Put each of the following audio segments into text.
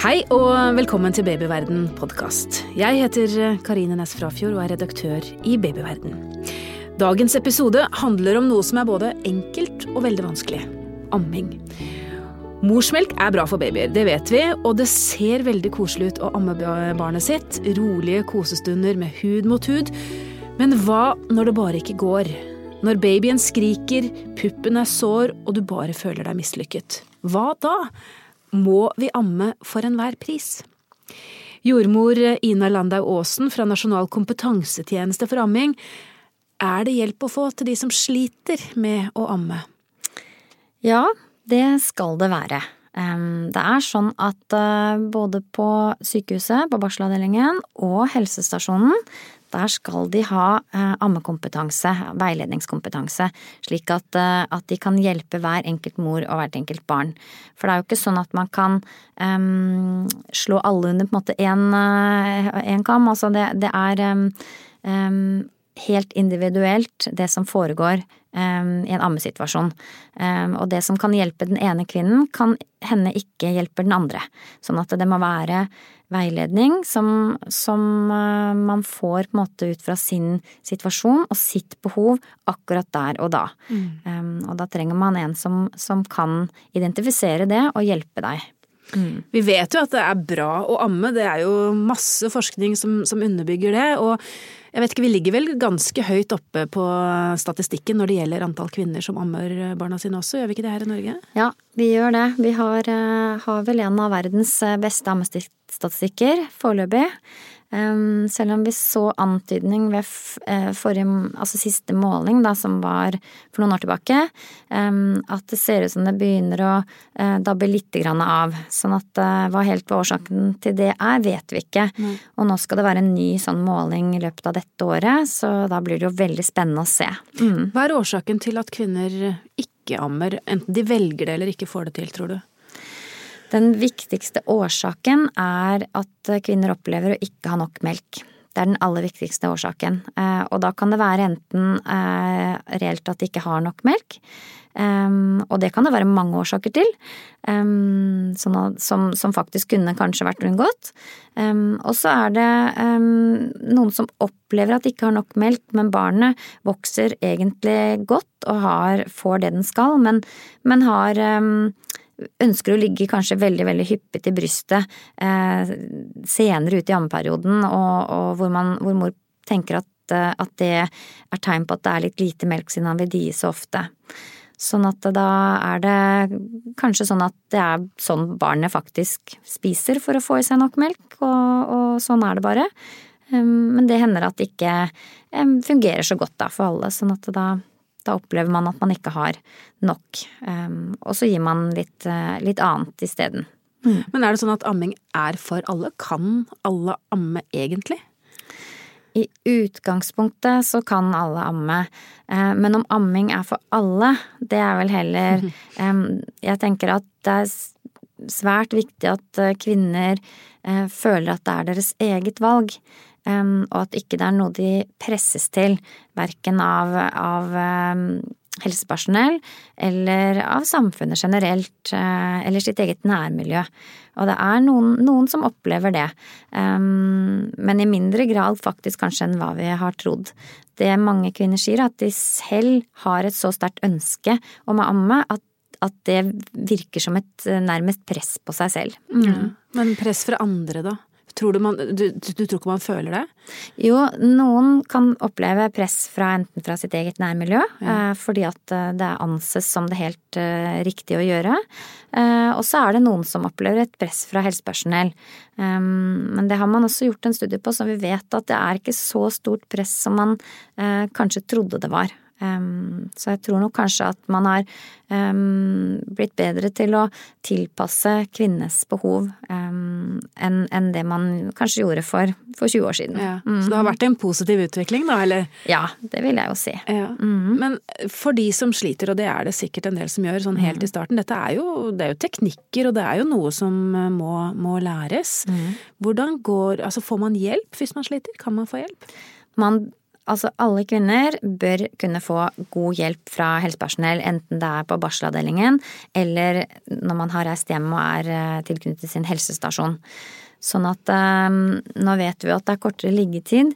Hei og velkommen til Babyverden podkast. Jeg heter Karine Næss Frafjord og er redaktør i Babyverden. Dagens episode handler om noe som er både enkelt og veldig vanskelig amming. Morsmelk er bra for babyer, det vet vi, og det ser veldig koselig ut å amme barnet sitt. Rolige kosestunder med hud mot hud. Men hva når det bare ikke går? Når babyen skriker, puppen er sår og du bare føler deg mislykket. Hva da? Må vi amme for enhver pris. Jordmor Ina Landau Aasen fra Nasjonal kompetansetjeneste for amming, er det hjelp å få til de som sliter med å amme? Ja, det skal det være. Det er sånn at eh, både på sykehuset, på barselavdelingen og helsestasjonen, der skal de ha eh, ammekompetanse, veiledningskompetanse, slik at, eh, at, de kan hjelpe hver enkelt mor og hvert enkelt barn. For det er jo ikke sånn at man kan um, slå alle under på en måte én kam. Altså det, det er um, um, helt individuelt det som foregår um, i en ammesituasjon. Um, og det som kan hjelpe den ene kvinnen, kan hende ikke hjelper den andre. Sånn at det må være veiledning som, som uh, man får på en måte ut fra sin situasjon og sitt behov akkurat der og da. Mm. Um, og da trenger man en som, som kan identifisere det og hjelpe deg. Mm. Vi vet jo at det er bra å amme, det er jo masse forskning som, som underbygger det. og jeg vet ikke, Vi ligger vel ganske høyt oppe på statistikken når det gjelder antall kvinner som ammer barna sine også, gjør vi ikke det her i Norge? Ja, vi gjør det. Vi har, eh, har vel en av verdens beste ammestatistikker foreløpig. Selv om vi så antydning ved eh, forrige, altså siste måling, da, som var for noen år tilbake, at det ser ut som det begynner å eh, dabbe lite grann av. Sånn at eh, hva helt årsaken til det er, vet vi ikke. Mm. Og nå skal det være en ny sånn måling i løpet av dette året, så da blir det jo veldig spennende å se. Mm. Hva er årsaken til at kvinner ikke ammer, enten de velger det eller ikke får det til, tror du? Den viktigste årsaken er at kvinner opplever å ikke ha nok melk. Det er den aller viktigste årsaken. Eh, og da kan det være enten eh, reelt at de ikke har nok melk, eh, og det kan det være mange årsaker til, som, faktisk kunne kanskje vært unngått. Og så er det noen som opplever at de ikke har nok melk, men barnet vokser egentlig godt og får det den skal, men har ønsker å ligge kanskje veldig, veldig hyppig til brystet eh, senere ut i ammeperioden, og, og hvor, man, hvor, mor tenker at, eh, at, det er tegn på at det er litt lite melk siden han vil die så ofte. Sånn at da er det kanskje sånn at det er sånn barnet faktisk spiser for å få i seg nok melk, og, og sånn er det bare. Men det hender at det ikke fungerer så godt da for alle, sånn at da da opplever man at man ikke har nok, ehm, og så gir man litt, eh, litt annet isteden. Mm. Men er det sånn at amming er for alle? Kan alle amme egentlig? I utgangspunktet så kan alle amme, eh, men om amming er for alle, det er vel heller mm. Jeg tenker at det er svært viktig at eh, kvinner føler at det er deres eget valg og at ikke det er noe de presses til, verken av, av helsepersonell eller av samfunnet generelt, eh, eller sitt eget nærmiljø. Og det er noen, noen som opplever det, men i mindre grad faktisk kanskje enn hva vi har trodd. Det mange kvinner sier, er at de selv har et så sterkt ønske om å amme at at det virker som et nærmest press på seg selv. Mm. Men press fra andre, da? Tror du, man, du, du, tror ikke man føler det? Jo, noen kan oppleve press fra enten fra sitt eget nærmiljø, ja. eh, fordi at eh, det anses som det helt eh, riktige å gjøre. Eh, og så er det noen som opplever et press fra helsepersonell. Um, men det har man også gjort en studie på, så vi vet at det er ikke så stort press som man eh, kanskje trodde det var. Um, så jeg tror nok kanskje at man har um, blitt bedre til å tilpasse kvinnes behov um, enn en det man kanskje gjorde for, for 20 år siden. Ja, mm. Så det har vært en positiv utvikling, da, eller? Ja, det vil jeg jo si. Ja. Mm. Men for de som sliter, og det er det sikkert en del som gjør sånn helt mm. i starten, dette er jo, det er jo teknikker, og det er jo noe som eh, må, må læres. Mm. Hvordan går Altså, får man hjelp hvis man sliter? Kan man få hjelp? Man altså alle kvinner bør kunne få god hjelp fra helsepersonell, enten det er på barselavdelingen eller når man har reist hjem og er eh, tilknyttet sin helsestasjon. Sånn at um, nå vet vi at det er kortere liggetid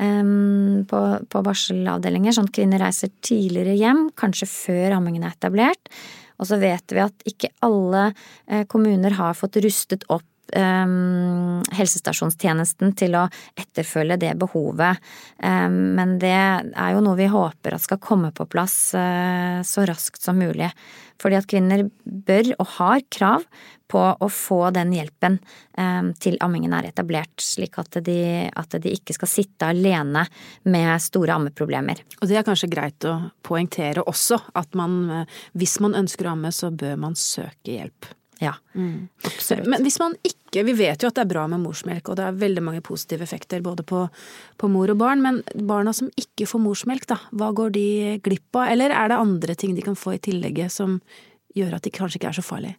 um, på, på barselavdelinger, sånn at kvinner reiser tidligere hjem, kanskje før ammingen er etablert. Og så vet vi at ikke alle uh, kommuner har fått rustet opp um, helsestasjonstjenesten til å etterfølge det behovet. Um, men det er jo noe vi håper at skal komme på plass uh, så raskt som mulig. Fordi at kvinner bør og har krav på å få den hjelpen um, til ammingen er etablert, slik at de, at de, ikke skal sitte alene med store ammeproblemer. Og det er kanskje greit å poengtere også, at man, eh, hvis man ønsker å amme, så bør man søke hjelp. Ja, mm. absolutt. Men hvis man ikke Vi vet jo at det er bra med morsmelk, og det er veldig mange positive effekter både på, på mor og barn, men barna som ikke får morsmelk, da, hva går de glipp av? Eller er det andre ting de kan få i tillegget som gjør at de kanskje ikke er så farlige?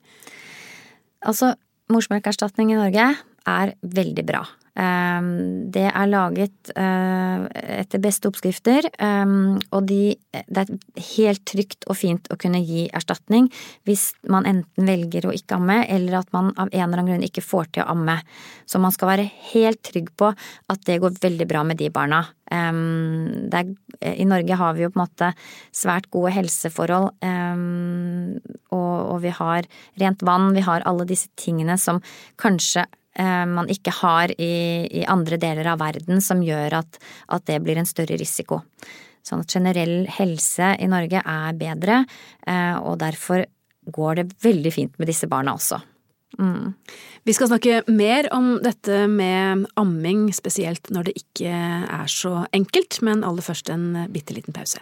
Altså, morsmelkerstatning i Norge er veldig bra. Ehm, det er laget eh, etter beste oppskrifter, ehm, og de, det er helt trygt og fint å kunne gi erstatning hvis man enten velger å ikke amme, eller at man av en eller annen grunn ikke får til å amme. Så man skal være helt trygg på at det går veldig bra med de barna. Ehm, er, I Norge har vi jo på en måte svært gode helseforhold, og, og vi har rent vann, vi har alle disse tingene som kanskje man ikke har i, i, andre deler av verden som gjør at, at, det blir en større risiko. Sånn at generell helse i Norge er bedre, eh, og derfor går det veldig fint med disse barna også. Mm. Vi skal snakke mer om dette med amming, spesielt når det ikke er så enkelt, men aller først en bitte liten pause.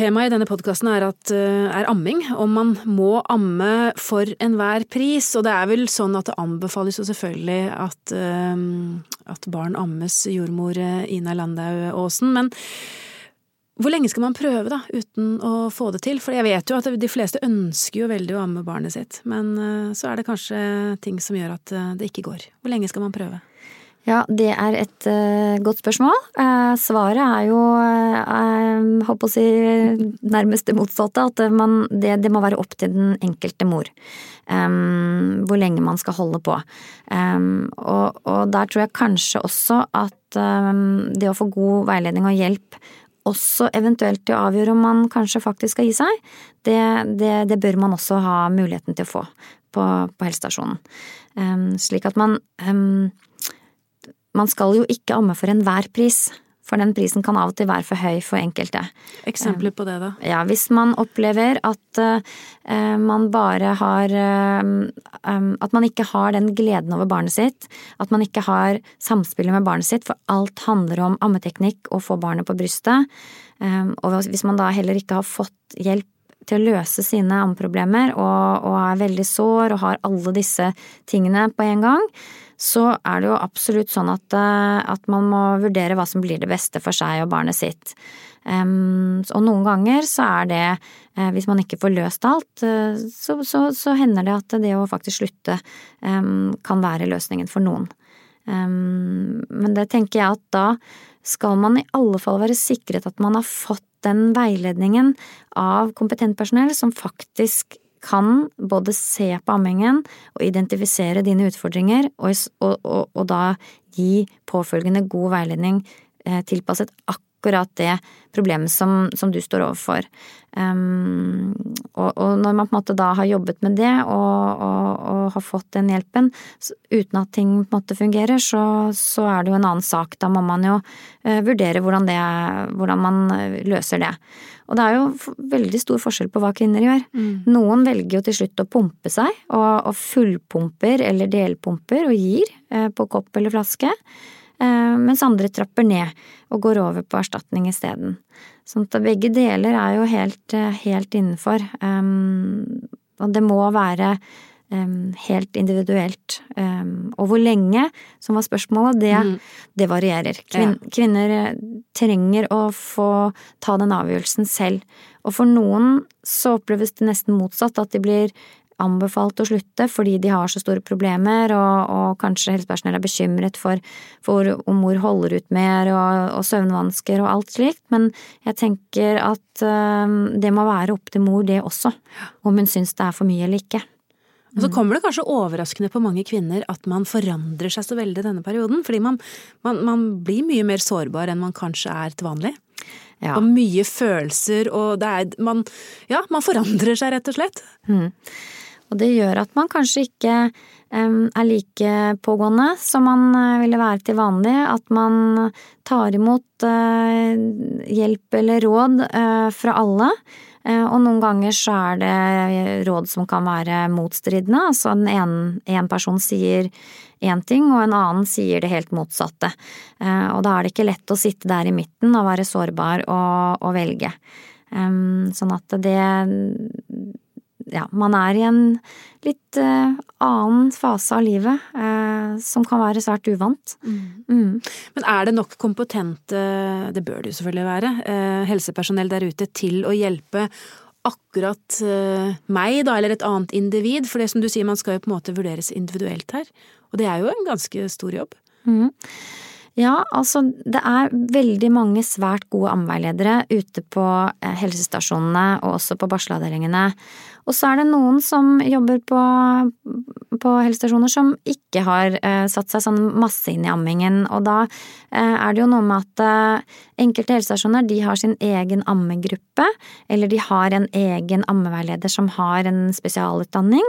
Temaet i denne podkasten er, eh, er, amming, om man må amme for enhver pris. Og det er vel sånn at det anbefales jo selvfølgelig at, um, at barn ammes, jordmor Ina Landau Aasen. Men hvor lenge skal man prøve, da, uten å få det til? For jeg vet jo at de fleste ønsker jo veldig å amme barnet sitt, men så er det kanskje ting som gjør at det ikke går. Hvor lenge skal man prøve? Ja, det er et uh, godt spørsmål. Uh, svaret er jo, uh, håper å si, nærmest det motsatte. At man, det, det, må være opp til den enkelte mor. Um, hvor lenge man skal holde på. Um, og, og, der tror jeg kanskje også at um, det å få god veiledning og hjelp også eventuelt til å avgjøre om man kanskje faktisk skal gi seg, det, det, det bør man også ha muligheten til å få på, på helsestasjonen. slik at man man skal jo ikke amme for enhver pris, for den prisen kan av og til være for høy for enkelte. Eksempler på det, da? Ja, hvis man opplever at uh, man bare har uh, um, At man ikke har den gleden over barnet sitt, at man ikke har samspillet med barnet sitt, for alt handler om ammeteknikk og få barnet på brystet. Um, og hvis man da heller ikke har fått hjelp til å løse sine ammeproblemer og, og er veldig sår og har alle disse tingene på en gang, så er det jo absolutt sånn at, eh, at, man må vurdere hva som blir det beste for seg og barnet sitt. Og noen ganger så er det, uh, hvis man ikke får løst alt, uh, så, så, så, hender det at det å faktisk slutte kan være løsningen for noen. Men det tenker jeg at da skal man i alle fall være sikret at man har fått den veiledningen av kompetent personell som faktisk kan både se på ammingen og identifisere dine utfordringer, og, og, og, og da gi påfølgende god veiledning eh, tilpasset akkurat det problemet som, som du står overfor. Um, og, når man på en måte da har jobbet med det og, har fått den hjelpen, uten at ting på en måte fungerer, så, så er det jo en annen sak. Da må man jo uh, vurdere hvordan, det, hvordan man eh, løser det. Og det er jo veldig stor forskjell på hva kvinner gjør. Mm. Noen velger jo til slutt å pumpe seg, og, og fullpumper eller delpumper og gir eh, på kopp eller flaske. mens andre trapper ned og går over på erstatning isteden. Sånn at begge deler er jo helt, helt innenfor. Og det må være helt individuelt. Og hvor lenge, som var spørsmålet, det, mm. det varierer. Kvin, ja. Kvinner eh, trenger å få ta den avgjørelsen selv. Og for noen så oppleves det nesten motsatt, at de blir anbefalt å slutte fordi de har så store problemer, og, og kanskje helsepersonell er bekymret for, for, om mor holder ut mer, og, og, søvnvansker og alt slikt, men jeg tenker at øh, det må være opp til mor, det også, om hun syns det er for mye eller ikke. Og så mm. kommer det kanskje overraskende på mange kvinner at man forandrer seg så veldig denne perioden, fordi man, man, man blir mye mer sårbar enn man kanskje er til vanlig. Ja. Og mye følelser, og det er man, Ja, man forandrer seg rett og slett. Mm. Og det gjør at man kanskje ikke er like pågående som man uh, ville være til vanlig. At man tar imot uh, hjelp eller råd uh, fra alle. Eh, og noen ganger så er det råd som kan være motstridende, altså en, en person sier én ting, og en annen sier det helt motsatte. Eh, og da er det ikke lett å sitte der i midten og være sårbar og, og velge. Sånn at det ja, man er i en litt uh, annen fase av livet uh, som kan være svært uvant. Mm. Mm. Men er det nok kompetente, det bør det jo selvfølgelig være, uh, helsepersonell der ute til å hjelpe akkurat meg, da, eller et annet individ? For det som du sier, man skal jo på en måte vurderes individuelt her. Og det er jo en ganske stor jobb. Mm. Ja, altså det er veldig mange svært gode ammeveiledere ute på helsestasjonene og også på barselavdelingene. Og så er det noen som jobber på, på helsestasjoner som ikke har eh, satt seg sånn masse inn i ammingen, og da eh, er det jo noe med at eh, enkelte helsestasjoner de har sin egen ammegruppe, eller de har en egen ammeveileder som har en spesialutdanning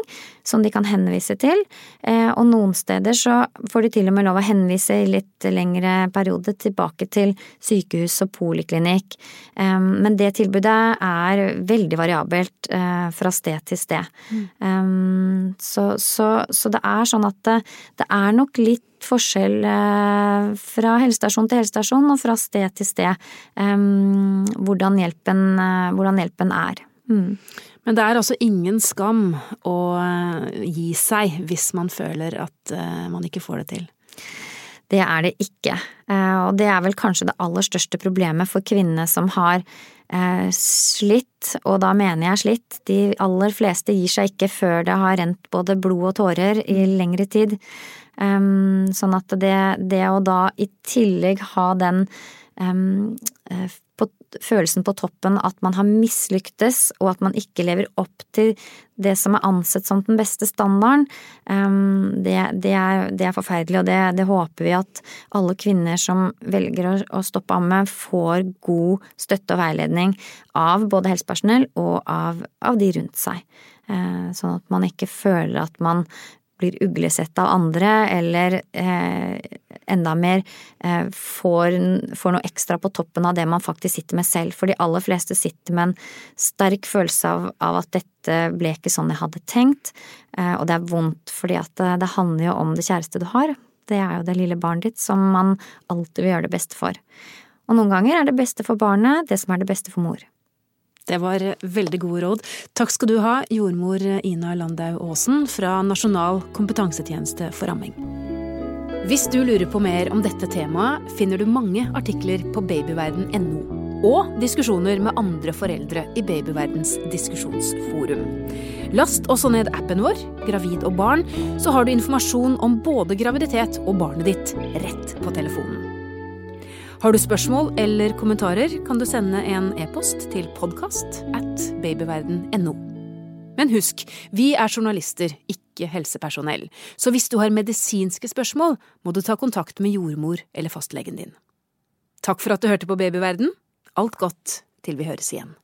som de kan henvise til, eh, og noen steder så får de til og med lov å henvise i litt lengre periode tilbake til sykehus og poliklinikk, men det tilbudet er veldig variabelt eh, fra sted til sted. Mm. Um, så, så, så, det er sånn at det, det er nok litt forskjell uh, fra helsestasjon til helsestasjon og fra sted til sted um, hvordan, hjelpen, uh, hvordan, hjelpen, er. Mm. Men det er altså ingen skam å uh, gi seg hvis man føler at man ikke får det til? Det er det ikke, og det er vel kanskje det aller største problemet for kvinnene som har Eh, slitt, og da mener jeg slitt, de aller fleste gir seg ikke før det har rent både blod og tårer i lengre tid. Sånn at det, det, å da i tillegg ha den på, følelsen på toppen at man har mislyktes, og at man ikke lever opp til det som er ansett som den beste standarden, um, det, det, er, det, er, forferdelig, og det, det, håper vi at alle kvinner som velger å, stoppe amme, får god støtte og veiledning av både helsepersonell og av, av de rundt seg. Uh, sånn at man ikke føler at man blir uglesett av andre, eller eh, enda mer eh, får, får, noe ekstra på toppen av det man faktisk sitter med selv. For de aller fleste sitter med en sterk følelse av, av at dette ble ikke sånn jeg hadde tenkt, eh, og det er vondt fordi at det, det handler jo om det kjæreste du har. Det er jo det lille barnet ditt som man alltid vil gjøre det beste for. Og noen ganger er det beste for barnet det som er det beste for mor. Det var veldig gode råd. Takk skal du ha, jordmor Ina Landau Aasen fra Nasjonal kompetansetjeneste for amming. Hvis du lurer på mer om dette temaet, finner du mange artikler på babyverden.no. Og diskusjoner med andre foreldre i Babyverdens diskusjonsforum. Last også ned appen vår, Gravid og barn, så har du informasjon om både graviditet og barnet ditt rett på telefonen. Har du spørsmål eller kommentarer, kan du sende en e-post til podkast at babyverden.no. Men husk, vi er journalister, ikke helsepersonell, så hvis du har medisinske spørsmål, må du ta kontakt med jordmor eller fastlegen din. Takk for at du hørte på Babyverden. Alt godt til vi høres igjen.